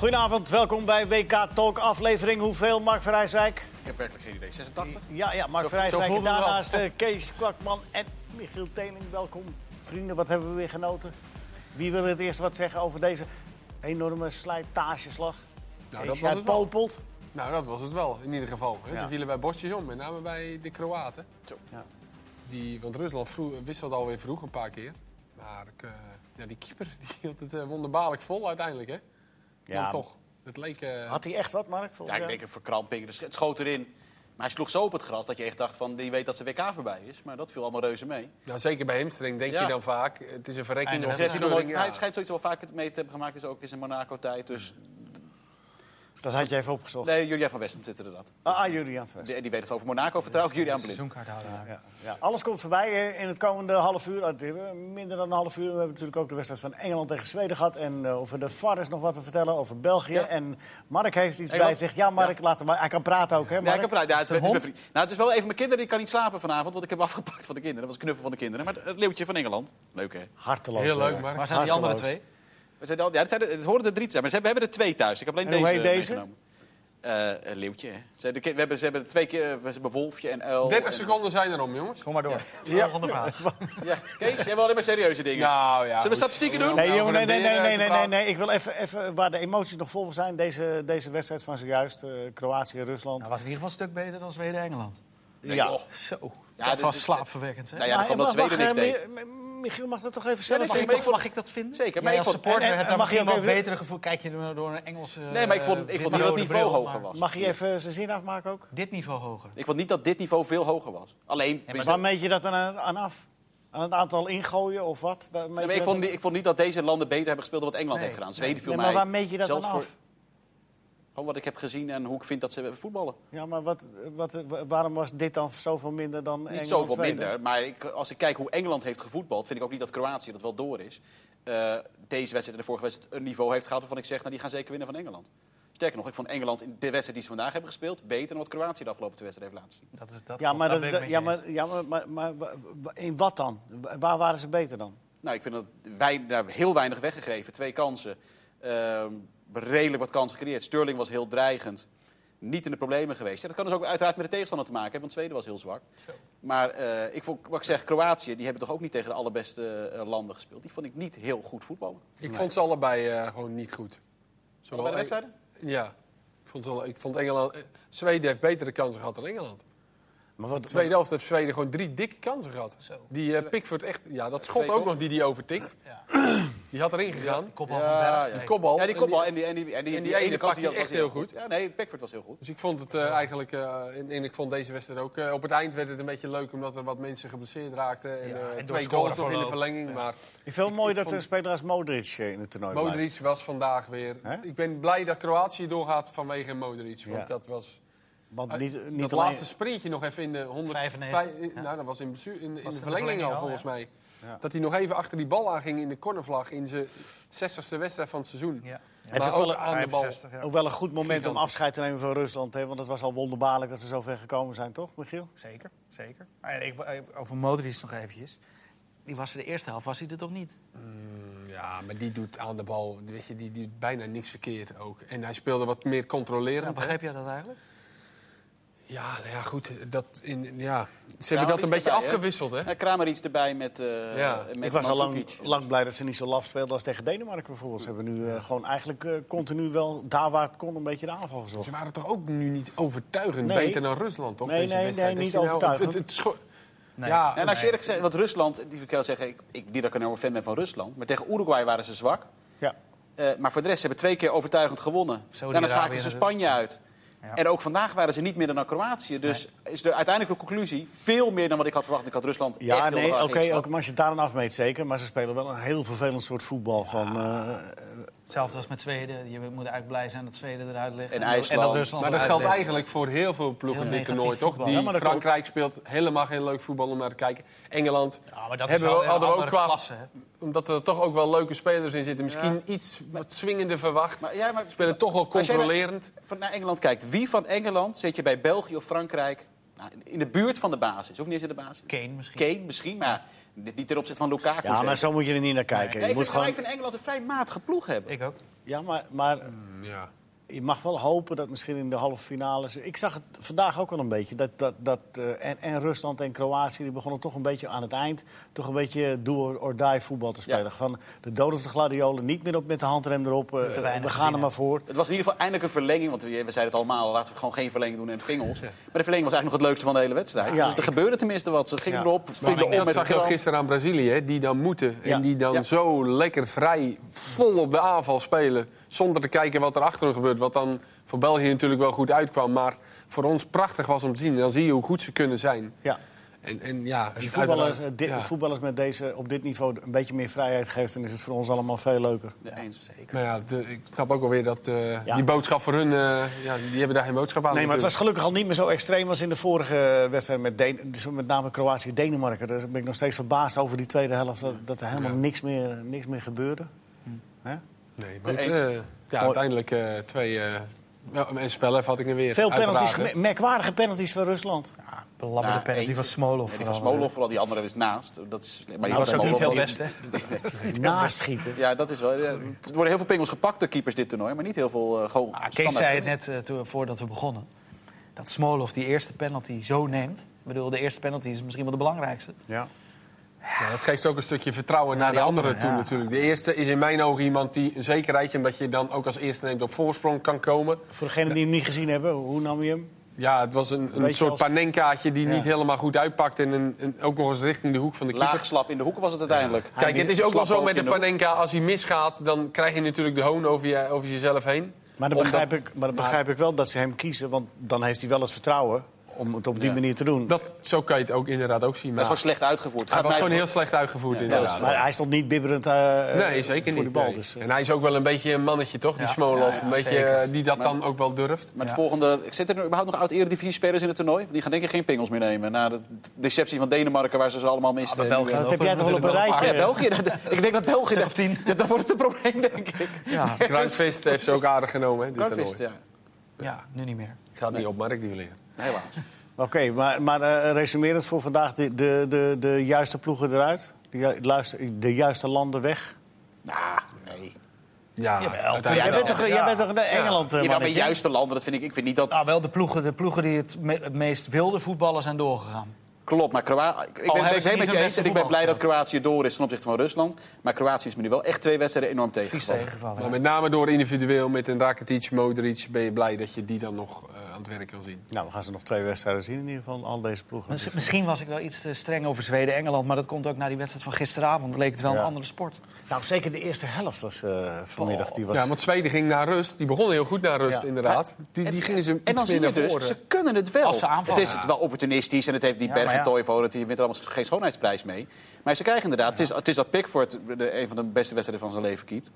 Goedenavond, welkom bij WK Talk aflevering. Hoeveel, Mark van Rijswijk? Ik heb werkelijk geen idee. 86? Ja, ja, Mark Zo- van zo Rijswijk. En daarnaast eh, Kees Kwakman en Michiel Teling. Welkom. Vrienden, wat hebben we weer genoten? Wie wil het eerst wat zeggen over deze enorme slijtageslag? Nou, Kees, dat jij was popelt. Nou, dat was het wel, in ieder geval. Ja. Ze vielen bij bosjes om, met name bij de Kroaten. Zo. Ja. Die, want Rusland vroeg, wisselt alweer vroeg een paar keer. Maar eh, ja, die keeper die hield het eh, wonderbaarlijk vol uiteindelijk, hè? Ja. Dan toch. Het leek... eh, Had hij echt wat, Mark? Ja, ik denk een verkramping. Dus Het schoot erin. Maar hij sloeg zo op het gras dat je echt dacht van... die weet dat zijn WK voorbij is. Maar dat viel allemaal reuze mee. nou, zeker bij hamstring denk Ja. je dan vaak, het is een verrekking hij, ja. schijnt zoiets wel vaak mee te hebben gemaakt. Dus ook in zijn Monaco-tijd. Dus Dat had je even opgezocht. nee, Julian van Westem zit er dat. Ah, ah, Julian Vest. Die, die weet het over Monaco. Vertrouw ik Julian Blind. Seizoenkaarthouder. Ja, ja. Alles komt voorbij in het komende half uur. Eh, Minder dan een half uur. We hebben natuurlijk ook de wedstrijd van Engeland tegen Zweden gehad. En eh, over de VAR is nog wat te vertellen, over België. Ja. En Mark heeft iets Engeland? bij zich. Ja, Mark, laat hem maar. Hij kan praten ook, hè, Ja, heb eruit. Ja, het, is, een het is mijn hond? vriend. Nou, het is wel even mijn kinderen. Die kan niet slapen vanavond. Want ik heb afgepakt van de kinderen. Dat was knuffel van de kinderen. Maar het, het leeuwtje van Engeland. Leuk, hè? Harteloos. Heel leuk, Mark. maar Waar zijn die andere twee? Het, zijn al- ja, het, zijn er- het horen er drie te zijn. Maar ze hebben, we hebben er twee thuis. Ik heb alleen En hoe deze heet deze? meegenomen. Eh, een leeuwtje, hè. Ze, hebben, we hebben, ze hebben twee keer... We hebben Wolfje en Uil. 30 en- seconden zijn erom, jongens. Kom maar door. Ja. Volgende vraag. Ja, Kees, jij wil alleen maar serieuze dingen. Nou ja. Zullen we goed. statistieken doen? Nee, Nou, jongen, nee, nee, nee, nee, nee, nee. Ik wil even, even waar de emoties nog vol zijn. Deze, deze wedstrijd van zojuist. eh, Kroatië, Rusland. Nou, was in ieder geval een stuk beter dan Zweden-Engeland. Nee, joh. Zo, Ja, dat dit- was dit- slaapverwekkend. Hè? Nou ja, dat kwam Zweden niks eh, deed. Mi- Mi- Michiel mag dat toch even zelf nee, Mag, zeggen? ik vond- mag ik dat vinden? Zeker, maar ik als vond- supporter en- en mag je wel even- betere gevoel. Kijk je door, een Engelse Nee, maar ik vond, ik vond niet dat het niveau hoger was. Mag je even zijn zin afmaken ook? Dit niveau hoger. Ik vond niet dat dit niveau veel hoger was. Alleen, maar Waar meet je dat aan, aan af? Aan het aantal ingooien of wat? Nee, maar ik, vond, ik vond niet dat deze landen beter hebben gespeeld dan wat Engeland Nee, heeft gedaan. nee. Zweden viel Nee, maar mij. waar meet je dat zelfs dan voor- af? Gewoon wat ik heb gezien en hoe ik vind dat ze voetballen. Ja, maar wat, wat, waarom was dit dan zoveel minder dan Niet Engeland, zoveel Zweden? minder. Maar ik, als ik kijk hoe Engeland heeft gevoetbald, vind ik ook niet dat Kroatië dat wel door is. Eh, deze wedstrijd en de vorige wedstrijd een niveau heeft gehad waarvan ik zeg, nou, die gaan zeker winnen van Engeland. Sterker nog, ik vond Engeland in de wedstrijd die ze vandaag hebben gespeeld beter dan wat Kroatië de afgelopen twee wedstrijden heeft laten zien. Dat is, dat Ja, maar, dat dat, ja, maar, ja, maar, maar, in wat dan? Waar waren ze beter dan? Nou, ik vind dat wij daar heel weinig weggegeven. Twee kansen. Ehm, redelijk wat kansen gecreëerd. Sterling was heel dreigend. Niet in de problemen geweest. Ja, dat kan dus ook uiteraard met de tegenstander te maken hebben, want Zweden was heel zwak. Zo. Maar eh, ik vond, wat ik zeg, Kroatië, die hebben toch ook niet tegen de allerbeste eh, landen gespeeld. Die vond ik niet heel goed voetballen. Ik vond ze allebei eh, gewoon niet goed. Zowel Bij de Eng- wedstrijden? Ja. Ik vond, ik vond Engeland... Zweden heeft betere kansen gehad dan Engeland. Maar wat, De tweede helft heeft Zweden gewoon drie dikke kansen gehad. Zo. Die eh, Pickford echt... Ja, dat schot ook nog die die overtikt. Ja. Die had erin gegaan. Kopbal Ja, van Berg. ja. Nee. Die kopbal. Ja, die En kopbal en die, en die, en die, en die ene kans hij was echt heel goed. Ja, nee, Pickford was heel goed. Dus ik vond het eh, eigenlijk... eh, en, en ik vond deze wedstrijd ook... eh, op het eind werd het een beetje leuk omdat er wat mensen geblesseerd raakten. En, Ja, en door twee goals nog in de verlenging. Ja. Maar ik vind het mooi ik dat vond- een speler als Modric in het toernooi blijft. Modric was vandaag weer... Ik ben blij dat Kroatië doorgaat vanwege Modric. Want dat was... Want niet, niet dat alleen... laatste sprintje nog even in de 100, 95, vijf- ja. Nou, dat was in, in, in de Was in de verlenging al, verlenging al, volgens ja. mij. Ja. Dat hij nog even achter die bal aanging in de cornervlag in zijn 60ste wedstrijd van het seizoen. Ja. Het is ook wel aan de bal. 65, ja. Ook wel een goed moment om afscheid te nemen van Rusland. Hè? Want het was al wonderbaarlijk dat ze zo ver gekomen zijn, toch, Michiel? Zeker, zeker. Maar ik, over Modric nog eventjes. Die was er de eerste helft, was hij er toch niet? Mm, Ja, maar die doet aan de bal, weet je, die, die doet bijna niks verkeerd ook. En hij speelde wat meer controlerend. Ja, hè? begreep jij dat eigenlijk? Ja, nou ja, goed. Dat in, ja. Ze hebben dat een beetje erbij, afgewisseld, hè? Ja, Kramer iets erbij met, eh Ja. met ik was al lang, lang blij dat ze niet zo laf speelden als tegen Denemarken bijvoorbeeld. Ze hebben nu eh, gewoon eigenlijk eh, continu wel, daar waar het kon, een beetje de aanval gezocht. Ze waren toch ook nu niet overtuigend Nee. beter dan Rusland, toch? Nee, deze nee, wedstrijd? nee, Dat niet je nou- overtuigend. Het, Nee. Ja, En als je eerlijk gezegd, want Rusland, die wil ik wel zeggen, ik, ik, niet dat ik een enorme fan ben van Rusland, maar tegen Uruguay waren ze zwak. Ja. Eh, maar voor de rest, ze hebben twee keer overtuigend gewonnen. Daarna schakelden ze. Spanje uit. Ja. En ook vandaag waren ze niet meer dan Kroatië. Dus is de uiteindelijke conclusie veel meer dan wat ik had verwacht. Ik had Rusland echt Ja, heel nee, oké, ook als je het daar aan afmeet zeker. Maar ze spelen wel een heel vervelend soort voetbal. Van, eh, Hetzelfde als met Zweden. Je moet eigenlijk blij zijn dat Zweden eruit ligt. En dat- IJsland. dat Rusland Maar dat geldt ligt. eigenlijk voor heel veel ploegen Heel dit negatief toernooi, toch? Die Ja, Frankrijk speelt helemaal geen leuk voetbal om naar te kijken. Engeland, Ja, maar dat Hebben is we- wel een hadden we ook andere qua- klasse. Hè? omdat er toch ook wel leuke spelers in zitten. Misschien iets wat swingender verwacht. Maar, ja, maar, Spelen toch wel Als jij controlerend. van naar Engeland kijkt, wie van Engeland zet je bij België of Frankrijk nou, in de buurt van de basis. Hoeft niet eens in de basis. Kane misschien. Kane misschien, maar niet ten opzichte van Lukaku. Ja, maar zo moet je er niet naar kijken. Nee, je ik, moet vind, gewoon... ik vind Engeland een vrij matige ploeg hebben. Ik ook. Ja, maar, maar Mm, Ja. Je mag wel hopen dat misschien in de halve finales... Ik zag het vandaag ook al een beetje. Dat, dat, dat, eh, en, en Rusland en Kroatië die begonnen toch een beetje aan het eind... toch een beetje do or die voetbal te spelen. Ja. Van de dood of de gladiolen, niet meer op met de handrem erop. eh, we gaan gezien, er maar voor. Het was in ieder geval eindelijk een verlenging. Want we, we zeiden het allemaal, laten we gewoon geen verlenging doen en het ging ons. Maar de verlenging was eigenlijk nog het leukste van de hele wedstrijd. Ja, dus er ik- gebeurde tenminste wat. Ze gingen Ja. erop, Maar vielen om dat met zag je ook gisteren aan Brazilië, hè, die dan moeten. Ja. En die dan Ja. zo lekker vrij vol op de aanval spelen. Zonder te kijken wat er achter hen gebeurt. Wat dan voor België natuurlijk wel goed uitkwam. Maar voor ons prachtig was om te zien. Dan zie je hoe goed ze kunnen zijn. Ja. En, en ja, Als je voetballers, eh, ja. voetballers met deze, op dit niveau een beetje meer vrijheid geeft... dan is het voor ons allemaal veel leuker. Ja, eens. Maar ja, de- ik snap ook alweer dat eh, Ja. die boodschap voor hun... eh, ja, die hebben daar geen boodschap aan. Nee, maar het was gelukkig al niet meer zo extreem als in de vorige wedstrijd met, Den dus met name Kroatië-Denemarken. Daar ben ik nog steeds verbaasd over die tweede helft, dat, dat er helemaal Ja. niks, meer, niks meer gebeurde. Hè? Nee, maar goed, eh, ja, uiteindelijk eh, twee eh en spellen vat ik er weer. Veel penalties, merkwaardige penalties van Rusland. Ja, belabberde Nou, penalty van Smolov. Ja, die van. Smolov, vooral die andere is naast. Dat is, maar Die was ook niet heel best, hè? Naschieten. Ja, dat is wel. ja, er worden heel veel pingels gepakt door keepers dit toernooi, maar niet heel veel uh, gewoon Ah, Kees zei het net eh, toen- voordat we begonnen. Dat Smolov die eerste penalty zo neemt. Ik bedoel, de eerste penalty is misschien wel de belangrijkste. Ja. Ja, dat geeft ook een stukje vertrouwen naar Naar de die anderen anderen, toe ja. natuurlijk. De eerste is in mijn ogen iemand die een zekerheidje... omdat je dan ook als eerste neemt op voorsprong kan komen. Voor degenen die hem niet gezien hebben, hoe nam je hem? Ja, het was een, een soort als- panenkaatje die Ja. niet helemaal goed uitpakt. En een, een- ook nog eens richting de hoek van de keeper. Laag slap in de hoeken was het uiteindelijk. Kijk, het is ook wel zo met de panenka. Als hij misgaat, dan krijg je natuurlijk de hoon over, je, over jezelf heen. Maar dan Omdat- begrijp, ik, maar dan begrijp ik wel dat ze hem kiezen, want dan heeft hij wel het vertrouwen om het op die Ja. manier te doen. Dat, zo kan je het ook inderdaad ook zien. Dat is Maar gewoon slecht uitgevoerd. hij was gewoon heel slecht uitgevoerd Ja, inderdaad. dat maar hij stond niet bibberend eh, Nee, zeker voor niet. de bal. nee. Dus, eh, En hij is ook wel een beetje een mannetje, toch? Die Ja. Smolov. Ja, ja, een beetje eh, die dat Maar- dan ook wel durft. Maar het Ja. volgende, zitten er überhaupt nog oud-eredivisie-spelers in het toernooi? Die gaan denk ik geen pingels meer nemen. Na de deceptie van Denemarken, waar ze ze allemaal misten. maar België dat heb jij toch wel op een natuurlijk wel rijtje? Ah, ja, België. ik denk dat België... Dan wordt het een probleem, denk ik. Ja, Kruisvist heeft ze ook aardig genomen, dit toernooi. ja. ja, nu niet meer. Gaat niet op Mark, die leren. Helaas. Oké, maar, maar eh resumerend voor vandaag, de, de, de, de juiste ploegen eruit? De, ju- luister- de juiste landen weg? Nou, nee. Ja, Jawel. Jij bent toch, Ja. jij bent toch naar Engeland, eh, Jawel, met mannetje? juiste landen, dat vind ik... Ik vind niet dat... Nou, wel de ploegen, de ploegen die het, me- het meest wilde voetballen zijn doorgegaan. Klopt, maar Kroatië... Ik ben het helemaal met je eens. En ik ben blij dat. Kroatië door is ten opzichte van Rusland. Maar Kroatië is me nu wel echt twee wedstrijden enorm tegengevallen. ja. met name door individueel met een Rakitic, Modric... ben je blij dat je die dan nog eh, aan het werk kan zien. Nou, we gaan ze nog twee wedstrijden zien in ieder geval, al deze ploegen. Mis- Misschien was ik wel iets te streng over Zweden-Engeland, maar dat komt ook na die wedstrijd van gisteravond. Leek het wel Ja. een andere sport. Nou, zeker de eerste helft was eh, vanmiddag. Die was... Ja, want Zweden ging naar rust. Die begonnen heel goed naar rust, Ja. inderdaad. Die, die gingen ze En dan iets zie je naar dus, voren. ze kunnen het wel. Als ze aanvallen. Het is wel opportunistisch en het heeft die Ja, Berg maar en. Toivonen, die wint er allemaal geen schoonheidsprijs mee. Maar ze krijgen inderdaad, het, is, het is dat Pickford de, een van de beste wedstrijden van zijn leven keept.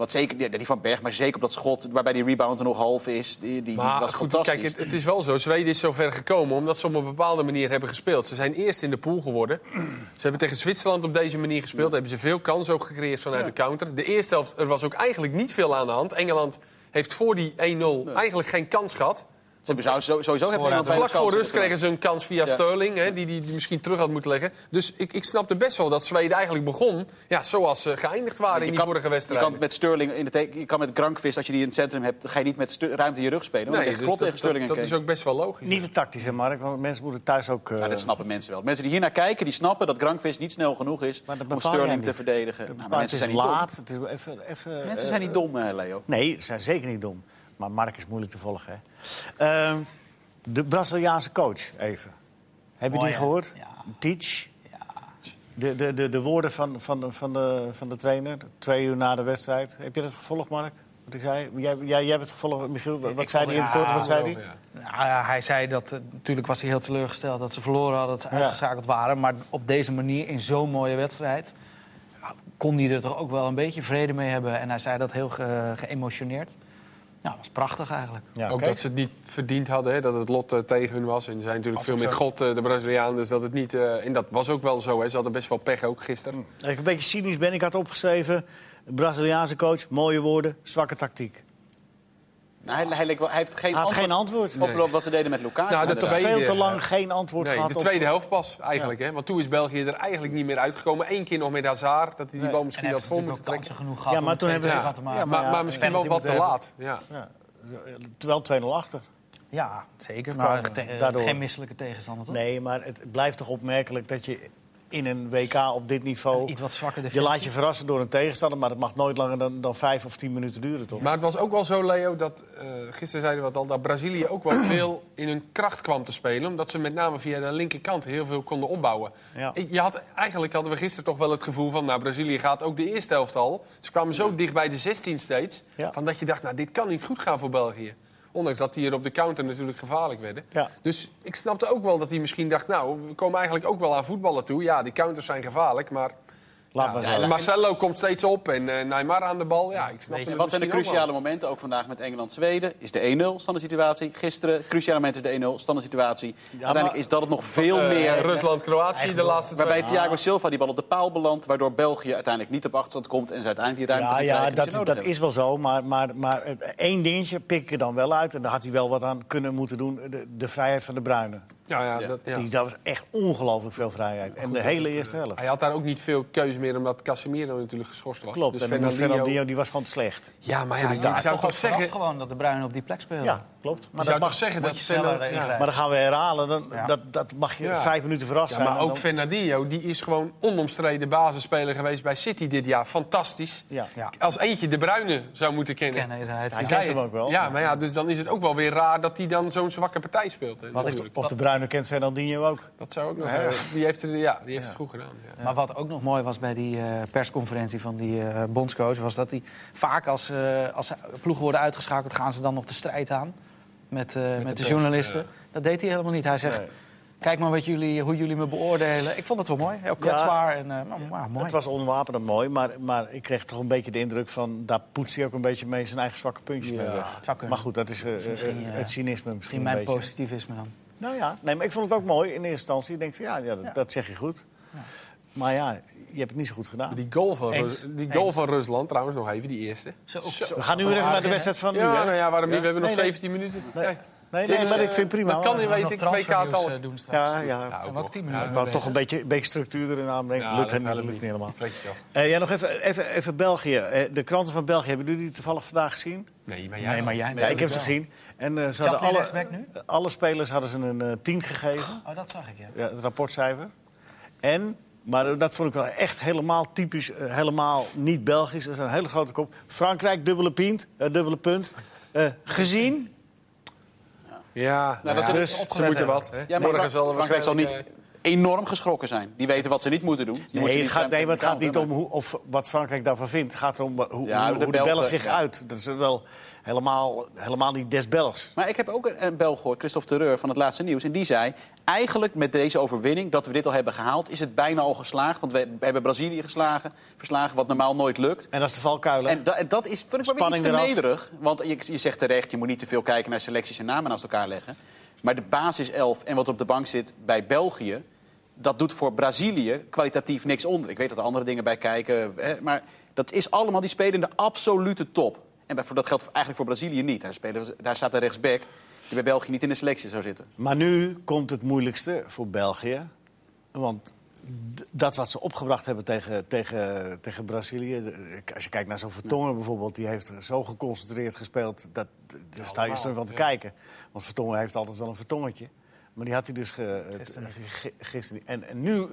Wat zeker, die, van Berg, maar zeker op dat schot waarbij die rebound er nog half is. Die, die, Maar was goed, fantastisch. kijk, het, het is wel zo. Zweden is zo ver gekomen omdat ze op een bepaalde manier hebben gespeeld. Ze zijn eerst in de pool geworden. Ze hebben tegen Zwitserland op deze manier gespeeld. Hebben ze veel kans ook gecreëerd vanuit de counter. De eerste helft, er was ook eigenlijk niet veel aan de hand. Engeland heeft voor die 1-0 eigenlijk geen kans gehad. Ze hebben sowieso heeft Engeland Vlak voor rust kregen ze een kans via Ja. Sterling, hè, die, die die misschien terug had moeten leggen. Dus ik, ik snapte best wel dat Zweden eigenlijk begon ja, zoals ze geëindigd waren in Je die kan- vorige Je wedstrijd. kan met Sterling in de teken- je kan met Grankvist, als je die in het centrum hebt, ga je niet met ruimte in je rug spelen. Nee, dus klopt dat, tegen Sterling dat, en dat is ook best wel logisch. Niet de tactische, Mark, want mensen moeten thuis ook... eh, Ja, dat snappen mensen wel. Mensen die hier naar kijken, die snappen dat Grankvist niet snel genoeg is om Sterling te verdedigen. Nou, maar mensen het zijn niet dom. laat. Het is even, even, Mensen eh, zijn niet dom, eh, Leo. Nee, ze zijn zeker niet dom. Maar Mark is moeilijk te volgen. Hè. Ehm, de Braziliaanse coach, even. Heb je die hè? gehoord? Ja. Teach. De, de, de, de woorden van, van, de, van, de, van de trainer, twee uur na de wedstrijd. Heb je dat gevolgd, Mark? Wat ik zei? Jij, jij, jij hebt het gevolgd, Michiel. Wat, Ik zei hij in het kort? Wat ja, zei hij? Ja. Nou ja, hij zei dat, eh, natuurlijk was hij heel teleurgesteld dat ze verloren hadden, dat ze Ja. uitgeschakeld waren. Maar op deze manier, in zo'n mooie wedstrijd, ja, kon hij er toch ook wel een beetje vrede mee hebben. En hij zei dat heel ge- geëmotioneerd. Nou, dat was prachtig eigenlijk. Ja, ook dat ze het niet verdiend hadden, hè, dat het lot eh, tegen hun was. En ze zijn natuurlijk Als veel met God, eh, de Braziliaan. Dus dat het niet. eh, en dat was ook wel zo. Hè. Ze hadden best wel pech ook gisteren. Als ik een beetje cynisch ben, ik had opgeschreven... Braziliaanse coach, mooie woorden, zwakke tactiek. Nou, hij, hij, leek wel- hij heeft geen Hij had antwoord, geen antwoord. op, wat ze deden met Lukaku. Nou, de tweede- Veel te lang geen antwoord Nee, gehad de op- tweede helft pas eigenlijk. Hè? Want toen is België er eigenlijk niet meer uitgekomen. Eén keer nog met Hazard, dat hij die bal En misschien had vol moeten trekken. genoeg gehad Ja, maar om toen het hebben 2-2 ze- van te maken. Ja, maar, ja, maar misschien wel wat te laat. Ja. Ja. Terwijl 2-0 achter. Ja, zeker. Maar Komen te- daardoor. geen misselijke tegenstander, toch? Nee, maar het blijft toch opmerkelijk dat je in een WK op dit niveau... Iets wat zwakker Je laat je verrassen door een tegenstander, maar het mag nooit langer dan, dan vijf of tien minuten duren, toch? Maar het was ook wel zo, Leo, dat eh, gisteren zeiden we het al, dat Brazilië ook wel veel in hun kracht kwam te spelen. Omdat ze met name via de linkerkant heel veel konden opbouwen. Ja. Je had, eigenlijk hadden we gisteren toch wel het gevoel van, nou, Brazilië gaat ook de eerste helft al. Ze kwamen zo dicht bij de 16 steeds, Ja. van dat je dacht, nou, dit kan niet goed gaan voor België. Ondanks dat die hier op de counter natuurlijk gevaarlijk werden. Ja. Dus ik snapte ook wel dat hij misschien dacht, nou, we komen eigenlijk ook wel aan voetballen toe. Ja, die counters zijn gevaarlijk, maar... Laat maar Ja, zo. Marcelo komt steeds op en eh Neymar aan de bal. Ja, ik snap Weet je, het Wat zijn de wel. cruciale momenten? Ook vandaag met Engeland-Zweden. Is de 1-0 standaard situatie. Gisteren, cruciale moment is de 1-0 standaard situatie. Uiteindelijk maar- is dat het nog veel Eh, meer. Rusland-Kroatië, de laatste twee. Waarbij Thiago Silva die bal op de paal belandt. Waardoor België uiteindelijk niet op achterstand komt. En ze uiteindelijk die ruimte Ja, ja dat, dat is wel zo. Maar, maar, maar eh, één dingetje pik ik er dan wel uit. En daar had hij wel wat aan kunnen moeten doen. De, de vrijheid van de Bruinen. Ja, ja, Ja. dat, ja. Die, dat was echt ongelooflijk veel vrijheid. En de hele eerste helft. Hij had daar ook niet veel keuze meer, omdat Casemiro natuurlijk geschorst was. Klopt. Dus en Fernandinho- Fernandinho, die was gewoon slecht. Ja, maar ja, je Daar zou toch zeggen... gewoon dat de Bruinen op die plek spelen. Ja, klopt. Je Maar zou dat toch mag, zeggen dat je sneller ja. maar dan gaan we herhalen. Dan, Ja. dat, dat mag je Ja. vijf minuten verrast Ja, zijn. maar ook dan- Fernandinho, die is gewoon onomstreden basisspeler geweest bij City dit jaar. Fantastisch. Ja. Ja. Als eentje de Bruine zou moeten kennen. Kennen hij kent hem ook wel. Ja, maar ja, dus dan is het ook wel weer raar dat hij dan zo'n zwakke partij speelt. Ik-. Of de Bruine kent Fernandinho ook. Dat zou ook nog... eh, die heeft het, ja, die heeft het goed gedaan. Ja. Maar wat ook nog mooi was bij die eh, persconferentie van die eh, bondscoach... was dat hij vaak als, eh, als ploegen worden uitgeschakeld... gaan ze dan nog de strijd aan met, eh, met, de, pers, journalisten. Dat deed hij helemaal niet. Hij zegt, Nee. kijk maar wat jullie, hoe jullie me beoordelen. Ik vond het wel mooi, heel kwetsbaar en eh, nou, mooi. Het was onwapend en mooi, maar, maar ik kreeg toch een beetje de indruk van... daar poetst hij ook een beetje mee zijn eigen zwakke puntjes mee weg. Zou kunnen. Maar goed, dat is, eh, is misschien, het cynisme misschien Misschien mijn positivisme dan. Nou ja, nee, maar ik vond het ook mooi in eerste instantie. Ik denk van ja, ja, dat, Ja. dat zeg je goed. Maar ja, je hebt het niet zo goed gedaan. Die goal, van, die goal Eens. van Rusland, trouwens nog even, die eerste. Zo, We gaan nu weer even naar de wedstrijd van nu. Ja, hè? nou ja, waarom niet? We hebben nog Nee, nee. 17 minuten. Nee. Nee. Nee, nee, maar ik vind het prima. Dat kan in hoor. weet ik, transfernieuws, WK-tal. eh, doen straks. Ja, ja. Ja, Zijn ook we ook nog. 10 Ja, minuten Ik mee wou toch een beetje, een beetje structuur erin aanbrengen. Ja, Lukt hem natuurlijk niet helemaal. Eh, ja, nog even, even, even België. Eh, de kranten van België, hebben jullie die toevallig vandaag gezien? Nee, maar Nee, maar jij Ja, ik heb ze gezien. En eh, ze hadden alle, nu? alle spelers hadden ze een eh 10 gegeven. Oh, dat zag ik, ja. Ja, het rapportcijfer. En, maar dat vond ik wel echt helemaal typisch, eh, helemaal niet Belgisch. Dat is een hele grote kop. Frankrijk, dubbele, pint, eh, dubbele punt. Eh, gezien? Ja, Nou, dat ja, is- dus ze moeten wat. Hè? Ja, maar Morgen Frank- zal Frankrijk zal niet enorm geschrokken zijn. Die weten wat ze niet moeten doen. Je moet ze Nee, niet het gaat, nee, maar het gaat niet om hoe, of wat Frankrijk daarvan vindt. Het gaat erom hoe, Ja, hoe, de hoe de Belgen, Belg zich ja. uit. Dat is wel helemaal, helemaal niet des Belgs. Maar ik heb ook een, Belg gehoord, Christophe Terreur van het laatste nieuws. En die zei, eigenlijk met deze overwinning, dat we dit al hebben gehaald... is het bijna al geslaagd. Want we, hebben Brazilië geslagen, verslagen, wat normaal nooit lukt. En dat is de valkuil. En, da- en dat is, vind ik wel iets te nederig. Want je, je zegt terecht, je moet niet te veel kijken naar selecties en namen naast elkaar leggen. Maar de basiself en wat op de bank zit bij België... dat doet voor Brazilië kwalitatief niks onder. Ik weet dat er andere dingen bij kijken. Hè, maar dat is allemaal, die spelen in de absolute top. En bij- dat geldt eigenlijk voor Brazilië niet. Daar, spelen, daar staat een rechtsback die bij België niet in de selectie zou zitten. Maar nu komt het moeilijkste voor België. Want dat wat ze opgebracht hebben tegen, tegen, tegen Brazilië. Als je kijkt naar zo'n Vertongen bijvoorbeeld, die heeft zo geconcentreerd gespeeld. Dat, daar sta je van te kijken. Want Vertongen heeft altijd wel een Vertongetje. Maar die had hij dus ge, Gisteren ge- ge- gisteren niet. En, en nu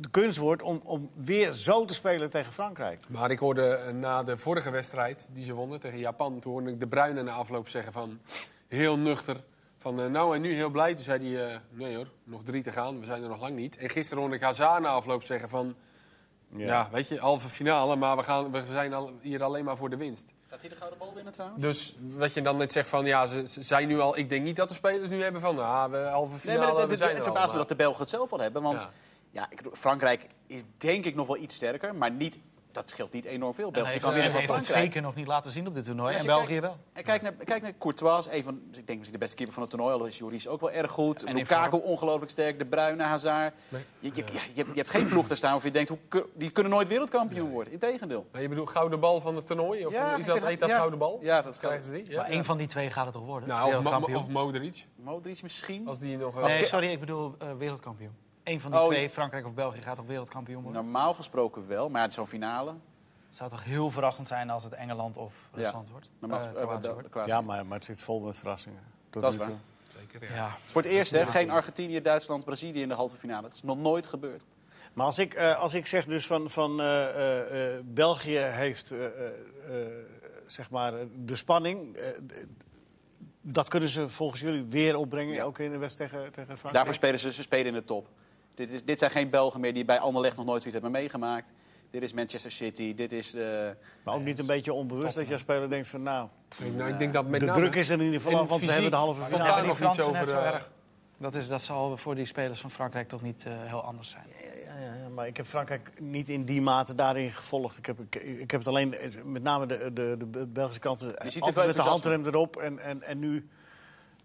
de kunst wordt om, om weer zo te spelen tegen Frankrijk. Maar ik hoorde eh, na de vorige wedstrijd die ze wonnen tegen Japan... toen hoorde ik de Bruyne na afloop zeggen van heel nuchter... van eh, nou en nu heel blij. Toen zei hij, eh, nee hoor, nog drie te gaan, we zijn er nog lang niet. En gisteren hoorde ik Hazard na afloop zeggen van... Ja, weet je, halve finale, maar we, gaan, we zijn al, hier alleen maar voor de winst. Gaat hij de gouden bal winnen trouwens? Dus wat je dan net zegt van, ja, ze, ze zijn nu al... Ik denk niet dat de spelers nu hebben van, nou, we halve Nee, finale, maar het, we het, zijn het er verbaast me dat de Belgen het zelf al hebben. Want Ja. Ja. ik, Frankrijk is denk ik nog wel iets sterker, maar niet dat scheelt niet enorm veel. België kan winnen van heeft het Frankrijk. zeker nog niet laten zien op dit toernooi. Ja, En als je België kijkt- wel. En kijk naar, kijk naar Courtois, een van, ik denk misschien de beste keeper van het toernooi. Al is Joris ook wel erg goed. En in Lukaku ongelooflijk sterk. De Bruyne, Hazard. Nee. Je, je, ja, je, hebt, je hebt geen ploeg te staan waarvan je denkt, hoe, die kunnen nooit wereldkampioen worden. Integendeel. Maar je bedoelt gouden bal van het toernooi? Of Ja, is dat, heet dat ja. gouden bal? Ja, dat Krijgen ze die? Ja. Maar één van die twee gaat het toch worden? Nou, of, Mo- wereldkampioen. of Modric, Modric misschien. als die nog... nee, als- sorry, ik bedoel eh, wereldkampioen. Eén van die Oh, twee. Frankrijk of België, gaat toch wereldkampioen worden? Normaal gesproken wel, maar het is zo'n finale. Het zou toch heel verrassend zijn als het Engeland of Ja. Rusland wordt? Normaal gesproken- Kroatië wordt. Kroatië. Ja, maar, maar het zit vol met verrassingen. Tot Dat is nu waar. toe. Zeker, ja. Ja. Voor het eerst, hè, geen Argentinië, Duitsland, Brazilië in de halve finale. Dat is nog nooit gebeurd. Maar als ik, eh, als ik zeg dus van, van eh, eh, eh, België heeft eh, eh, eh, zeg maar de spanning. eh, dat kunnen ze volgens jullie weer opbrengen, Ja. ook in de wedstrijd tegen, tegen Frankrijk? Daarvoor spelen ze, ze spelen in de top. Dit, is, dit zijn geen Belgen meer die bij Anderlecht nog nooit zoiets hebben meegemaakt. Dit is Manchester City, dit is... eh, Maar ook niet een beetje onbewust dat je als speler denkt van nou, Ik, nou, ik denk dat met de name... druk is er in ieder geval af, want we fysiek. hebben de halve finale. Ja, die Fransen net over, zo eh, erg. Dat, is, dat zal voor die spelers van Frankrijk toch niet eh, heel anders zijn. Ja, ja, ja, maar ik heb Frankrijk niet in die mate daarin gevolgd. Ik heb, ik, ik heb het alleen, eh, met name de, de, de Belgische kant, altijd met de handrem erop. En, en, en nu,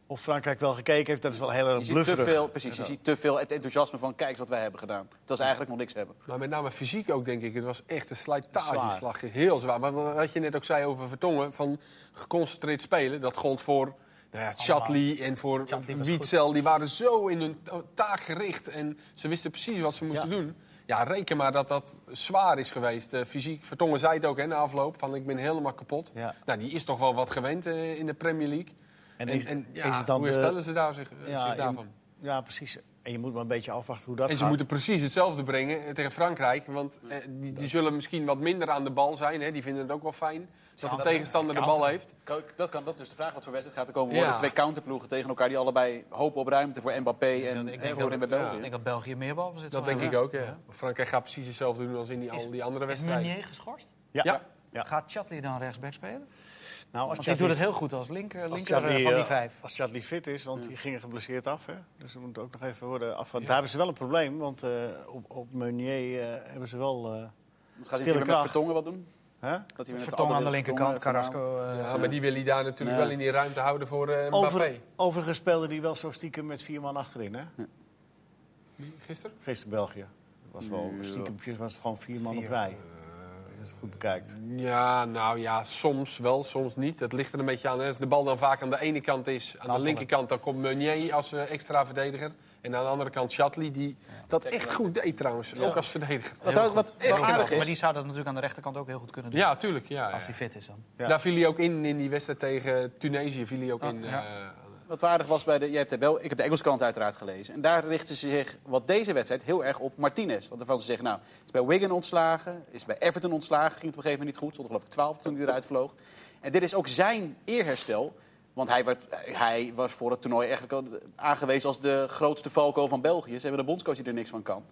of Frankrijk wel gekeken heeft, dat is wel heel je erg ziet te blufferig. veel, precies, je ziet te veel het enthousiasme van kijk eens wat wij hebben gedaan. Terwijl ze eigenlijk nog niks hebben. Maar met name fysiek ook, denk ik. Het was echt een slijtageslag. Heel zwaar. Maar wat je net ook zei over Vertongen, van geconcentreerd spelen, dat gold voor nou ja, Chatley en voor was Wietzel. Die waren zo in hun ta- taak gericht en ze wisten precies wat ze moesten Ja. doen. Ja, reken maar dat dat zwaar is geweest. eh, fysiek, Vertongen zei het ook hè, na afloop, van ik ben helemaal kapot. Ja. Nou, die is toch wel wat gewend eh, in de Premier League. En En, is- en, is ja, het dan hoe de- herstellen ze daar zich, eh, Ja, zich daarvan? Ja, precies. En je moet maar een beetje afwachten hoe dat En ze gaat. moeten precies hetzelfde brengen eh, tegen Frankrijk. Want eh, die, die zullen misschien wat minder aan de bal zijn. Hè. Die vinden het ook wel fijn dat de dat- tegenstander de bal heeft. Dat, kan, dat is dus de vraag wat voor wedstrijd gaat er komen worden. Ja. Twee counterploegen tegen elkaar die allebei hopen op ruimte voor Mbappé en, ik en denk voor en bij dat- België. Ik denk dat België meer balbezit Dat zal denk hebben. ik ook, ja. Frankrijk gaat precies hetzelfde doen als in die, al die andere Is wedstrijden. Meunier geschorst? Ja. Ja. Ja. Gaat Chatley dan rechtsback spelen? Nou, als die doet Chadli- het heel goed als linker, linker eh, Chadli, van die eh, vijf. Als Chadli fit is, want die gingen geblesseerd af. Hè? Dus ze moeten ook nog even worden afgehaald. Daar hebben ze wel een probleem, want eh, op, op Meunier eh, hebben ze wel... eh, Dus gaat hij met. Vertongen wat doen? Dat hij met Vertongen aan de linkerkant, Carrasco. eh, Ja, maar die wil hij daar natuurlijk Ja. wel in die ruimte houden voor eh Mbappé. Over, overigens speelde die wel zo stiekem met vier man achterin. Hè? Gisteren? Gisteren België. Dat was wel Ja. stiekempjes, was het gewoon vier man Vier. op rij. Als je het goed bekijkt. Ja, nou ja, soms wel, soms niet. Het ligt er een beetje aan. hè. Als de bal dan vaak aan de ene kant is, aan de linkerkant, dan komt Meunier als eh, extra verdediger. En aan de andere kant Chatley, die dat echt goed deed trouwens, ook als verdediger. Wat, wat, wat Echt aardig is, Maar die zou dat natuurlijk aan de rechterkant ook heel goed kunnen doen. Ja, tuurlijk. Ja, Als ja. hij fit is dan. Ja. Daar viel hij ook in, in die wedstrijd tegen Tunesië. Viel hij ook Oh, in. ja. Wat waardig was bij de... Jij hebt de Bel, ik heb de Engelse krant uiteraard gelezen. En daar richten ze zich, wat deze wedstrijd, heel erg op Martinez. Want ervan ze zeggen, nou, is bij Wigan ontslagen, is bij Everton ontslagen. Ging het op een gegeven moment niet goed. Stond er geloof ik 12 toen hij eruit vloog. En dit is ook zijn eerherstel. Want hij, werd, hij was voor het toernooi eigenlijk al aangewezen als de grootste Falco van België. Ze hebben een bondscoach die er niks van kan.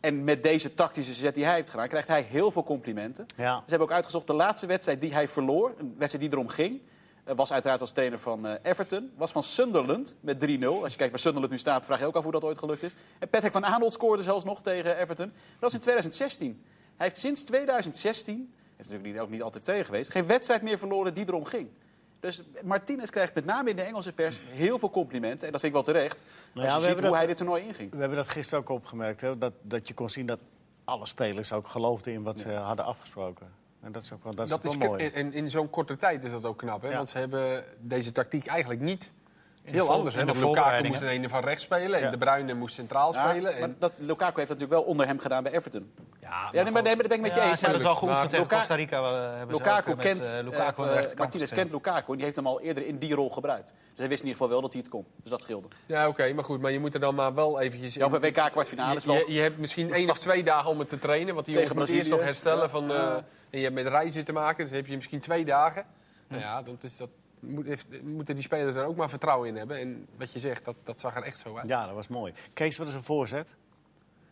En met deze tactische zet die hij heeft gedaan, krijgt hij heel veel complimenten. Ja. Ze hebben ook uitgezocht de laatste wedstrijd die hij verloor. Een wedstrijd die erom ging. Eh, Was uiteraard als trainer van eh, Everton. Was van Sunderland met 3-0. Als je kijkt waar Sunderland nu staat, vraag je ook af hoe dat ooit gelukt is. En Patrick van Aanholt scoorde zelfs nog tegen Everton. Dat was in 2016. Hij heeft sinds 2016, heeft natuurlijk niet, ook niet altijd tegen geweest, geen wedstrijd meer verloren die erom ging. Dus Martinez krijgt met name in de Engelse pers heel veel complimenten. En dat vind ik wel terecht. Nou als ja, je we ziet hebben hoe dat- hij dit toernooi inging. We hebben dat gisteren ook opgemerkt. Hè? Dat, dat je kon zien dat alle spelers ook geloofden in wat ze hadden afgesproken. En dat is ook wel, dat is dat ook is wel mooi. en, in zo'n korte tijd is dat ook knap. Hè? Ja. Want ze hebben deze tactiek eigenlijk niet heel anders. Hè? Want Lukaku moest een ene van rechts spelen. Ja. En De Bruyne moest centraal Ja, spelen. maar En, dat, Lukaku heeft dat natuurlijk wel onder hem gedaan bij Everton. Ja, Ja, nee, maar, nee, maar dat ben ik met je Ja, eens. ze hebben het wel geoefend Maar tegen Luka- Costa Rica. eh, hebben ze Lukaku ook, eh, kent, met, eh, Lukaku Martinez kent Lukaku en die heeft hem al eerder in die rol gebruikt. Dus hij wist in ieder geval wel dat hij het kon. Dus dat scheelde. Ja, oké, maar goed. Maar je moet er dan maar wel eventjes... Ja, op een WK-kwartfinale is je, wel... je, je hebt misschien één of twee dagen om het te trainen. Want die jongens moeten eerst nog herstellen. Van, eh, en je hebt met reizen te maken. Dus heb je misschien twee dagen. Nou ja, dat is, dat moet, heeft- moeten die spelers er ook maar vertrouwen in hebben. En wat je zegt, dat, dat zag er echt zo uit. Ja, dat was mooi. Kees, wat is een voorzet?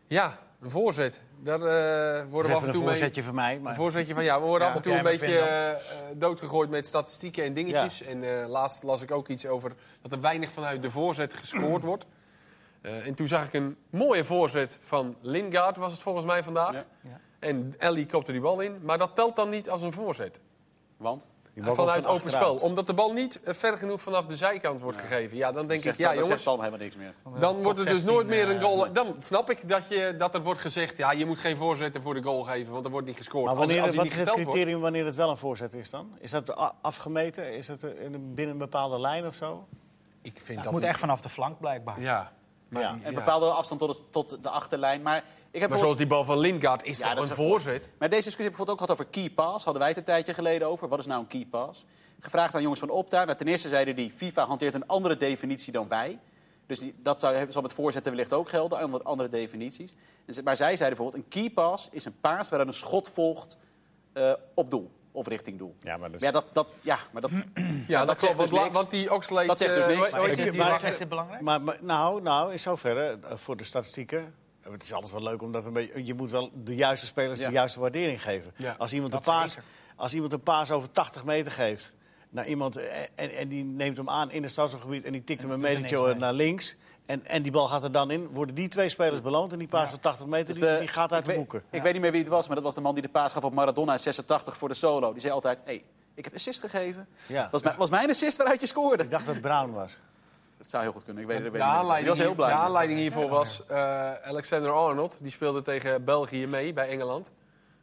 Ja, een voorzet. Daar eh, worden we af en een toe mee... voorzetje van mij. Een Maar... voorzetje van ja, we worden Ja, af en toe een beetje eh, eh, doodgegooid met statistieken en dingetjes. En eh, laatst las ik ook iets over dat er weinig vanuit de voorzet gescoord wordt. Eh, en toen zag ik een mooie voorzet van Lingard, was het volgens mij vandaag. Ja. Ja. En Ellie kopte die bal in. Maar dat telt dan niet als een voorzet. Want? Vanuit open spel. Omdat de bal niet eh, ver genoeg vanaf de zijkant wordt gegeven. Ja, dan denk Zegt ik, ja jongens, zegt helemaal niks meer. dan wordt er dus 16, nooit meer een eh, goal. Dan snap ik dat, je, dat er wordt gezegd, ja, je moet geen voorzetten voor de goal geven, want er wordt niet gescoord. Maar wanneer, als wat niet is het wordt- criterium wanneer het wel een voorzet is dan? Is dat afgemeten? Is dat eh, in een- binnen een bepaalde lijn of zo? Ik vind Het dat moet niet- echt vanaf de flank blijkbaar. Ja. Maar, Ja. Een ja. bepaalde afstand tot, het- tot de achterlijn. Maar, ik heb maar gehoord- zoals die bal van Lindgaard is Ja, toch dat een voorzet? Maar deze discussie heb ik bijvoorbeeld ook gehad over key pass. Hadden wij het een tijdje geleden over. Wat is nou een key pass? Gevraagd aan jongens van Opta. Nou, ten eerste zeiden die, FIFA hanteert een andere definitie dan wij. Dus die, dat zou, zal met voorzetten wellicht ook gelden, andere, andere definities. Maar zij zeiden bijvoorbeeld, een key pass is een paas waarin een schot volgt eh, op doel. Of richting doel. Ja, maar dat Ja, dat, dat, ja, maar dat, Ja, dat dat klopt. zegt dus Want, la- niks. want die Oxlade... Dat zegt dus eh, niks. Maar is dit- maar? Is dit belangrijk? Maar, maar nou, nou, in zoverre, eh, voor de statistieken... eh, Het is altijd wel leuk omdat een beetje, je moet wel de juiste spelers Ja. de juiste waardering geven. Ja, als, iemand een paas, als iemand een paas over 80 meter geeft naar iemand en, en die neemt hem aan in het stadsgebied en die tikt En hem een er metertje naar links en, en die bal gaat er dan in, worden die twee spelers beloond en die paas Ja. van 80 meter Dus die, de- die gaat uit ik de weet- boeken. Ik weet niet meer wie het was, maar dat was de man die de paas gaf op Maradona in 86 voor de solo. Die zei altijd, hey, ik heb assist gegeven. Ja. Was, mijn- was mijn assist waaruit je scoorde? Ik dacht dat het Brown was. Dat zou heel goed kunnen. Ik weet, ik weet De niet meer. Die aanleiding, was heel hier- blij. de aanleiding hiervoor was eh, Alexander Arnold. Die speelde tegen België mee bij Engeland.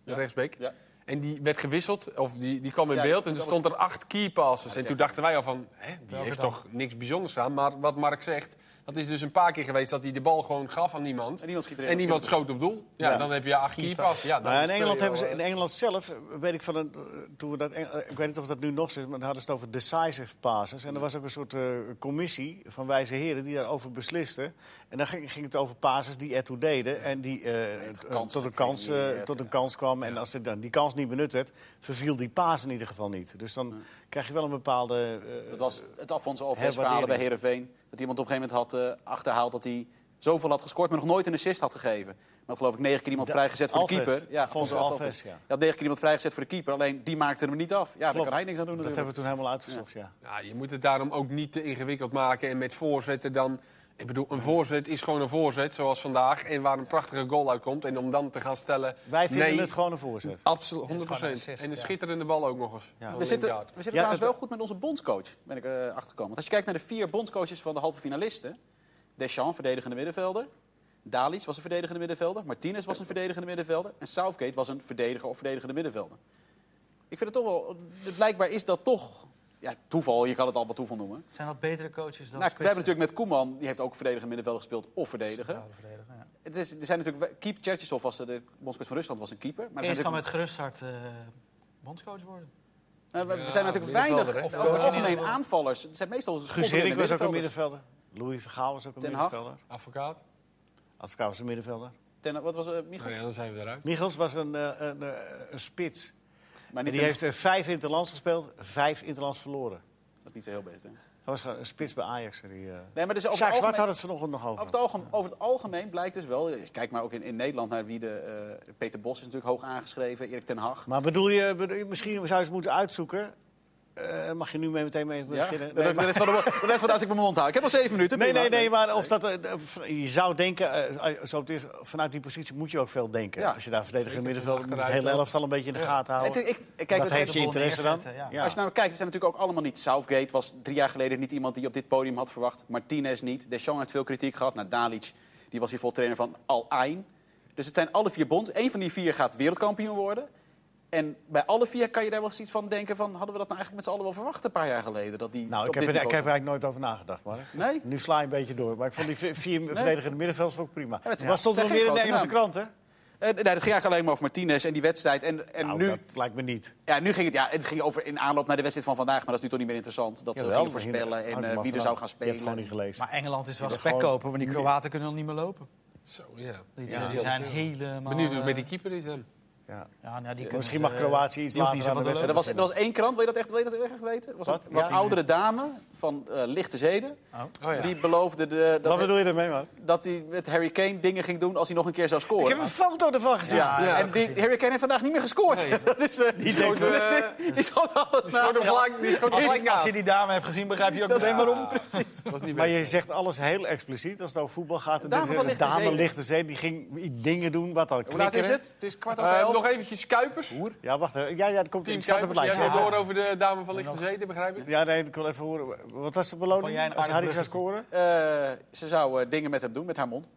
De Ja. rechtsbeek. Ja. En die werd gewisseld, of die, die kwam in Ja, beeld. En er stond er acht key passes. En toen dachten wij al van, hè, die heeft dan? toch niks bijzonders aan. Maar wat Mark zegt, dat is dus een paar keer geweest dat hij de bal gewoon gaf aan niemand. En niemand schiet. En schoot op doel. Ja, Ja. dan heb je acht key passes. Ja, dan Nou, in, Engeland hebben ze, eh, in Engeland zelf, eh, weet ik van een, eh, toen we dat, eh, ik weet niet of dat nu nog zo is, maar dan hadden ze het over decisive passes. En er was ook een soort eh, commissie van wijze heren die daarover besliste. En dan ging, ging het over passes die ertoe deden en die eh, eh, kans tot, een kans, eh, gecreëerd, tot een ja. kans kwam. En als er dan die kans niet benut werd, verviel die paas in ieder geval niet. Dus dan krijg je wel een bepaalde... eh, Dat was het Alfonso Alves verhaal bij Herenveen. Dat iemand op een gegeven moment had eh, achterhaald dat hij zoveel had gescoord, maar nog nooit een assist had gegeven. Maar geloof ik negen keer iemand vrijgezet voor de Alves. keeper. Ja, Alfonso Alves, ja. Hij had negen keer iemand vrijgezet voor de keeper, alleen die maakte hem niet af. Ja, daar Klopt. kan hij niks aan doen dat hebben we toen helemaal uitgezocht, ja. Ja, je moet het daarom ook niet te ingewikkeld maken. En met voorzetten dan... Ik bedoel, een voorzet is gewoon een voorzet, zoals vandaag. En waar een prachtige goal uitkomt. En om dan te gaan stellen... Wij vinden nee, het gewoon een voorzet. Absoluut, 100%. Het is gewoon een assist, en een ja. schitterende bal ook nog eens. Ja. We zitten, we zitten Ja, trouwens het- wel goed met onze bondscoach, ben ik eh achtergekomen. Want als je kijkt naar de vier bondscoaches van de halve finalisten... Deschamps, verdedigende middenvelder. Dalis was een verdedigende middenvelder. Martinez was een verdedigende middenvelder. En Southgate was een verdediger of verdedigende middenvelder. Ik vind het toch wel... Blijkbaar is dat toch... Ja, toeval, je kan het allemaal toeval noemen. Zijn dat betere coaches dan Nou, we hebben natuurlijk met Koeman, die heeft ook verdedigende middenvelder gespeeld of verdediger. Verdediger, ja. Het is, er zijn natuurlijk... Keep Cherchisov was de, de bondscoach van Rusland, was een keeper. Maar Kees kan met gerust hart eh, bondscoach worden. eh, we- Ja, er zijn natuurlijk weinig, over het algemeen aanvallers. Het zijn meestal Hiddink was ook een middenvelder. Louis Vergaal was ook een Ten Hag. middenvelder. Advocaat? Advocaat was een middenvelder. Ten, wat was het, Nou Michels? ja, dan zijn we eruit. Michels was een, eh, een, eh, een spits. Maar En die heeft eh, vijf interlands gespeeld, vijf interlands verloren. Dat is niet zo heel best, hè? Dat was gewoon een spits bij Ajax. Die, eh Nee, maar dus over, Sjaak het Zwart had het vanochtend nog over. over, het algemeen, over het algemeen blijkt dus wel... Kijk maar ook in, in Nederland naar wie de... eh, Peter Bos is natuurlijk hoog aangeschreven, Erik ten Hag. Maar bedoel je, bedoel je- misschien zou je eens moeten uitzoeken. Eh, mag je nu mee meteen mee Ja? beginnen? de, Nee, de maar- rest van de, de rest van de als ik mijn mond hou. Ik heb al zeven minuten. nee, nee, nee, maar of dat, je zou denken, eh, zo het is, vanuit die positie moet je ook veel denken. Ja, Als je daar verdediger middenveld, het hele elftal een beetje in de Ja. gaten Het- houden. ik, kijk, dat heeft je interesse dan? ja. Ja. Als je nou kijkt, het zijn natuurlijk ook allemaal niet. Southgate was drie jaar geleden niet iemand die op dit podium had verwacht. Martinez niet. Deschamps heeft veel kritiek gehad. Nou, Dalic, die was hier vol trainer van Al Ain. Dus het zijn alle vier bonds. Eén van die vier gaat wereldkampioen worden. En bij alle vier kan je daar wel eens iets van denken van... hadden we dat nou eigenlijk met z'n allen wel verwacht een paar jaar geleden? Dat die Nou, op ik heb, dit er, ik heb er eigenlijk nooit over nagedacht, staan? Nee? Nu sla je een beetje door. Maar ik vond die vier, vier verdedigende middenvelders ook prima. het- Wat stond zijn weer in de Engelse krant, hè? Eh, nee, dat ging eigenlijk alleen maar over Martinez en die wedstrijd. En, en Nou, nu, dat lijkt me niet. ja, nu ging het, ja, het ging over in aanloop naar de wedstrijd van vandaag. Maar dat is nu toch niet meer interessant. Dat ze gingen maar voorspellen en eh, maar wie er zou gaan Je hebt het spelen. gewoon niet gelezen. Maar Engeland is wel Ja, spek gewoon- kopen, want die Kroaten kunnen al niet meer lopen. Zo, ja. Die, Ja. die zijn helemaal... Benieuwd hoe het met eh, die keeper is. Ja. Ja, nou, die Misschien ze- mag Kroatië iets later niet aan de Er was, er was één krant, wil je dat echt, wil je dat echt weten? Was Wat? een wat Ja. oudere dame van eh, lichte zeden. Oh, ja. Die beloofde de, Wat dat, bedoel je ermee, man? dat hij met Harry Kane dingen ging doen als hij nog een keer zou Ik scoren. heb een foto ervan gezien. ja, Ja, en die, Harry Kane heeft vandaag niet meer gescoord. dat is, eh, die, schoot, schoot, eh, die schoot alles Die na. schoot hem gelijk, die schoot hem gelijk Als je die dame hebt gezien, begrijp je ook meteen waarom. Precies. was niet Maar je zegt alles heel expliciet als het over voetbal gaat. Een Lichte dame Zee. lichte zee, die ging dingen doen wat dan Hoe laat is het? Het is kwart over Eh, elf. Nog eventjes Kuipers. Ja, wacht. hè. Ja, ja, dat komt Team in staat op Kuipers. het Jij door over de dame van Lichte Zeden, begrijp ik? Ja, nee, ik wil even horen. Wat was de jij beloning als Harry zou scoren? Eh, ze zou eh, dingen met hem doen, met haar mond.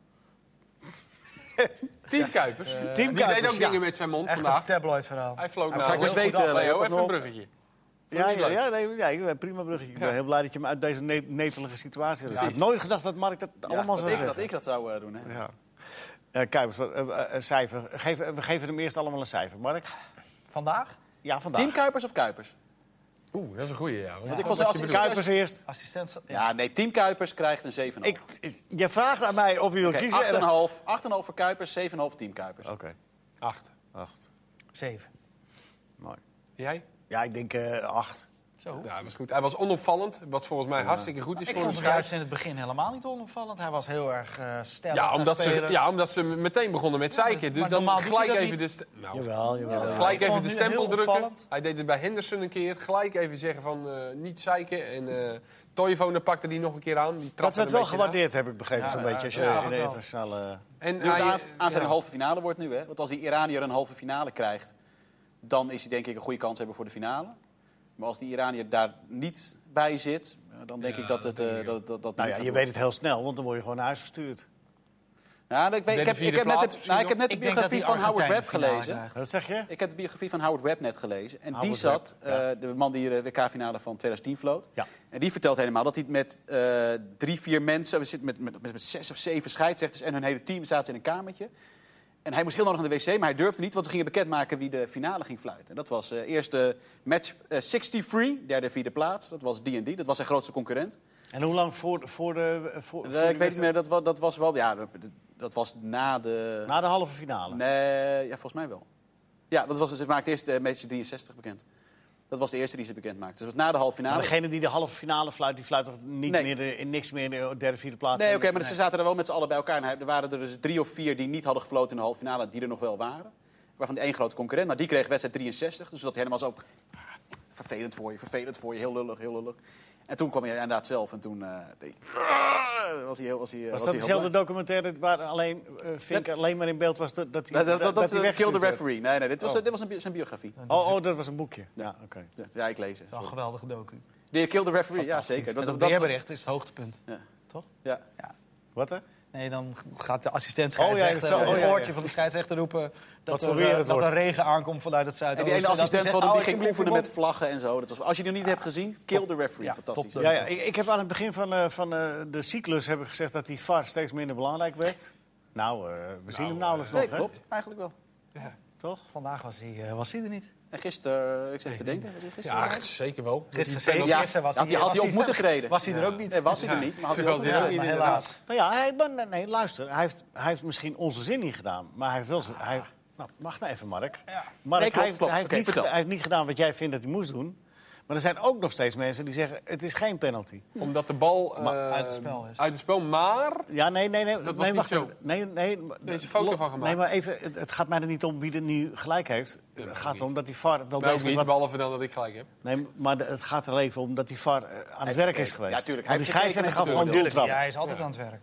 Team Kuipers. Team Die deed ook ja. dingen met zijn mond Echt een vandaag. tabloid verhaal. Hij vloog Hij naar weten, Leo, Leo. pas Even een bruggetje. Ja, ja, ja, nee, ja, ik ben prima bruggetje. Ik ben Ja. heel blij dat je me uit deze ne netelige situatie hebt. Ik had nooit gedacht dat Mark dat allemaal dat, zou ik, zeggen. dat ik dat zou eh, doen. Hè. Ja. Eh, Kuipers, eh, eh, een cijfer. Geef, we geven hem eerst allemaal een cijfer. Mark? Vandaag? Ja, vandaag. Team Kuipers of Kuipers? Oeh, dat is een goeie, ja. Want ik zelfs- bedoelt. Kuipers eerst. Assistent. Ja. Ja, nee, Team Kuipers krijgt een 7,5. Ik, ik- je vraagt aan mij of je wil kiezen. en 8,5 dan- 8,5 voor Kuipers, 7,5 Team Kuipers. Oké, Acht. acht. Zeven. Mooi. Jij? Ja, ik denk eh, acht. Zo. Ja, dat was goed. Hij was onopvallend, wat volgens mij hartstikke goed is Ik voor vond een scheids. in het begin helemaal niet onopvallend. Hij was heel erg eh stellig. Ja omdat, ze, ja, omdat ze meteen begonnen met zeiken. Dus dan gelijk even de, st- nou, Jawel, jawel. Ja. gelijk Ik even vond de stempel drukken. opvallend. Hij deed het bij Henderson een keer. Gelijk even zeggen van eh, niet zeiken. En eh Toivonen pakte die nog een keer aan. Die Dat trapte werd er wel gewaardeerd, heb ik begrepen, Ja, zo'n ja, beetje. Als je in de internationale... aan. En hij, aans- aanstaande ja. halve finale wordt nu, hè? Want als die Iranier een halve finale krijgt, dan is hij denk ik een goede kans hebben voor de finale. Maar als die Iranier daar niet bij zit, eh, dan denk Ja, ik dat het. dat eh, dat, dat, dat Nou ja, je doen. weet het heel snel, want dan word je gewoon naar huis gestuurd. Ja, ik, weet, ik, heb, ik, heb net plaats nou, ik heb net de biografie van Howard Webb gelezen. Wat zeg je? Ik heb de biografie van Howard Webb net gelezen. En die zat, Webb, ja. eh, de man die de WK-finale van 2010 floot. Ja. En die vertelt helemaal dat hij met eh, drie, vier mensen, we zitten met, met, met, met zes of zeven scheidsrechters en hun hele team zaten in een kamertje. En hij moest heel nodig naar de wc, maar hij durfde niet, want ze gingen bekendmaken wie de finale ging fluiten. En dat was eh eerst de match eh 63, derde, vierde plaats. Dat was D&D, dat was zijn grootste concurrent. En hoe lang voor, voor de... Voor, Eh, voor ik weet niet meer, dat, dat was wel, ja, dat, dat was na de... Na de halve finale. Nee, ja, volgens mij wel. Ja, dat was, ze maakte eerst de match 63 bekend. Dat was de eerste die ze bekend maakte. Dus het was na de halve finale. Maar degene die de halve finale fluit, die fluit toch niet Nee. meer de, in niks meer in de derde, vierde plaats? Nee, oké, maar ze zaten er wel met z'n allen bij elkaar. En er waren er dus drie of vier die niet hadden gefloten in de halve finale, die er nog wel waren. Waarvan één grote concurrent. Nou, die kreeg wedstrijd 63. Dus dat helemaal zo. ah, Vervelend voor je, vervelend voor je, heel lullig, heel lullig. En toen kwam hij inderdaad zelf en toen eh, deed- ah, was hij heel. Was, hij, Was was dat dezelfde documentaire waar alleen uh, Vink alleen maar in beeld was dat, dat hij Dat, dat, dat, dat is hij eh, Kill the? Referee. Nee, nee, dit was, Oh. dit was een, bi- zijn biografie. Oh, oh, dat was een boekje. Ja, oké. Ja, Ja, ik lees het. Het is wel een geweldige docu. De Kill the Referee, ja zeker. Dat, dat dat, is het hoogtepunt. ja. Toch? Ja. Wat hè? Nee, dan gaat de assistent Oh, ja, scheidsrechter zo, oh, het ja, ja. oortje van de scheidsrechter roepen dat, er, weer eh, het dat er regen aankomt vanuit het En zuidoosten. die ene Dat assistent van hem die "Oh, ging oefenen met iemand." vlaggen en zo. Dat was, als je die nog niet hebt gezien, Kill the Referee. Ja, Fantastisch. top. Ja, ja, ik, ik heb aan het begin van, eh, van eh, de cyclus heb ik gezegd dat die VAR steeds minder belangrijk werd. Nou, eh, we zien hem nauwelijks Nee, nog, hè? klopt. Eigenlijk wel. Toch? Vandaag was hij, eh, was hij er niet. En gisteren, eh, ik zeg te denken, was hij gisteren? Ja, zeker wel. Gisteren, zeker. Gisteren was had hij, had was hij op moeten treden. Was hij er ook niet? Nee, was hij er niet. Maar had hij was ook er ook niet. maar helaas. Nou ja, hij, maar, nee, luister. Hij heeft, hij heeft misschien onze zin niet gedaan. Maar hij heeft wel zijn... Hij, nou, wacht nou even, Mark. Ja. Mark, Nee, klopt, hij, heeft, klopt. hij, heeft Oké, niet, hij heeft niet gedaan wat jij vindt dat hij moest doen. Maar er zijn ook nog steeds mensen die zeggen, het is geen penalty. Omdat de bal eh, uit het spel is. Uit het spel, maar... Ja, nee, nee, nee. Dat was nee, niet zo. Nee, nee. Deze foto van gemaakt. Nee, maar even, het, het gaat mij er niet om wie er nu gelijk heeft. het gaat erom dat die VAR wel degelijk niet, wat... behalve dan dat ik gelijk heb. Nee, maar de- het gaat er even om dat die VAR eh, aan het werk is gekeken. geweest. Ja, tuurlijk. Want Hij die scheidsrechter gaf gewoon doeltrap. ja, hij is altijd aan het werk.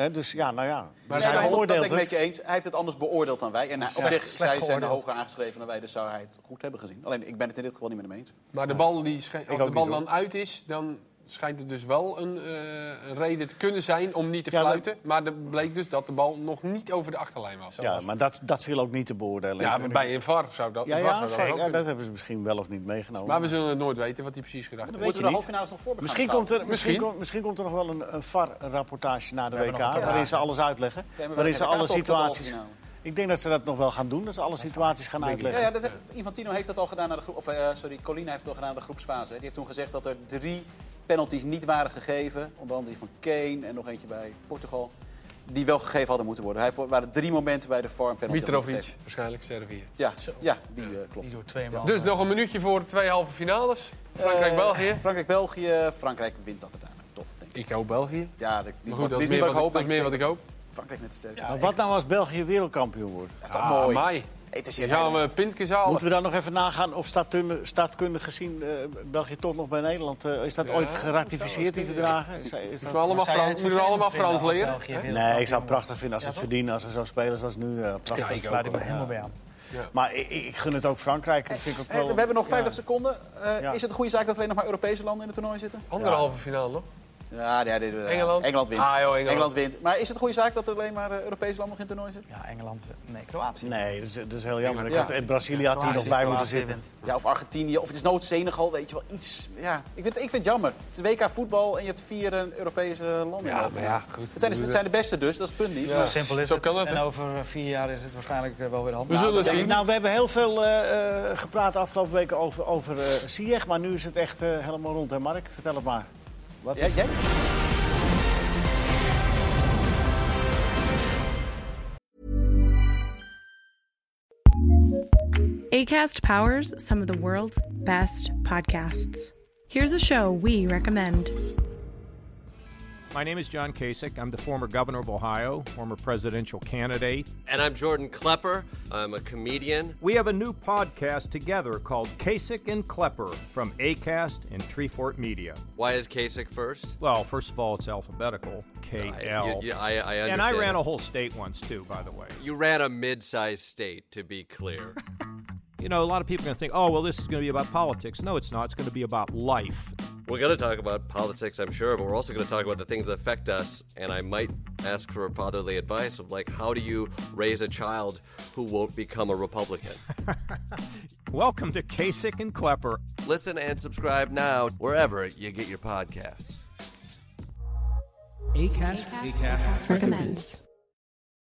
Hè, dus ja, nou ja. Nee, Dus maar hij dat- dat ben beoordeelt ik met je eens. Hij heeft het anders beoordeeld dan wij. En op zich, zij zijn er hoger aangeschreven dan wij, dus zou hij het goed hebben gezien. Alleen, ik ben het in dit geval niet met hem eens. Maar de bal die als de bal dan uit is, dan schijnt het dus wel een, eh, een reden te kunnen zijn om niet te Ja, fluiten. Maar er bleek dus dat de bal nog niet over de achterlijn was. Ja, maar dat, dat viel ook niet te beoordelen. Ja, bij een VAR zou dat, Ja, ja, zou dat zeker. ook Ja, dat hebben ze misschien wel of niet meegenomen. Maar we zullen het nooit weten wat hij precies gedacht We heeft. moeten de nog voor Misschien komt, er, misschien, Misschien. komt, misschien komt er nog wel een, een VAR-rapportage na de WK... waarin ze alles uitleggen. Ja, waarin ze alle situaties... Ik denk dat ze dat nog wel gaan doen, dat ze alle situaties gaan Ja, uitleggen. ja dat heeft, Infantino heeft dat al gedaan naar de groep. Of eh, sorry, Colina heeft het al gedaan naar de groepsfase. hè. Die heeft toen gezegd dat er drie penalties niet waren gegeven. Onder andere die van Kane en nog eentje bij Portugal. die wel gegeven hadden moeten worden. Hij er waren drie momenten bij de een penalty Mitrovic, waarschijnlijk Servië. Ja, ja, die eh, klopt. Die twee. Dus nog een minuutje voor de twee halve finales. Frankrijk-België. Eh, Frankrijk-België. Frankrijk wint dat uiteindelijk. Top, denk ik. Ik hoop België. Ja, dat, Maar goed, dat is meer wat, ik, dat is meer wat ik hoop. Frankrijk net te sterk. Wat nou als België wereldkampioen wordt? Dat is toch Ah, mooi? Gaan we pintjes halen. Moeten we dan nog even nagaan of staatkundig, staatkundig gezien eh, België toch nog bij Nederland... eh, is dat Ja, ooit geratificeerd, die verdragen? Is, is Moeten dat- we allemaal Frans, het moeten we allemaal Frans leren? Nee, ik zou het prachtig vinden als ze het Ja, toch? verdienen, als ze zo spelen zoals nu. eh, prachtig. Ja, ik sluit ik me helemaal bij aan. Maar ik, ik gun het ook Frankrijk. Dat vind ik ook wel, we hebben nog 50 ja. seconden. Eh, Ja. Is het een goede zaak dat alleen nog maar Europese landen in het toernooi zitten? Anderhalve finale nog. Ja, ja, dit, eh, Engeland? Engeland wint. Ah, joh, Engeland. wint. Maar is het een goede zaak dat er alleen maar eh, Europese landen nog in het toernooi zitten? Ja, Engeland. Nee, Kroatië. Nee, dat is, dat is heel jammer. Ik Ja. had, eh, Brazilië had hier nog bij moeten zitten. Ja, of Argentinië, of het is nooit Senegal, weet je wel, iets. Ja, ik vind, ik vind het jammer. Het is WK voetbal en je hebt vier eh, Europese landen. Ja, maar ja, goed. Het zijn, de, het zijn de beste dus, dat is het punt niet. Ja. Zo simpel is Zo het. het, en over vier jaar is het waarschijnlijk eh, wel weer de hand. We zullen zien. nou, we hebben heel veel eh, eh, gepraat de afgelopen weken over, over eh Ziyech, maar nu is het echt eh, helemaal rond. Hè, Mark? Vertel het maar. Wat Ja, is jij? ACAST powers some of the world's best podcasts. Here's a show we recommend. My name is John Kasich. I'm the former governor of Ohio, former presidential candidate. And I'm Jordan Klepper. I'm a comedian. We have a new podcast together called Kasich and Klepper from ACAST and Treefort Media. Why is Kasich first? Well, first of all, it's alphabetical K L. you- I, I understand. And I ran a whole state once, too, by the way. You ran a mid-sized state, to be clear. You know, a lot of people are going to think, oh, well, this is going to be about politics. No, it's not. It's going to be about life. We're going to talk about politics, I'm sure, but we're also going to talk about the things that affect us. And I might ask for fatherly advice of like, how do you raise a child who won't become a Republican? Welcome to Kasich and Klepper. Listen and subscribe now wherever you get your podcasts. ACAST recommends.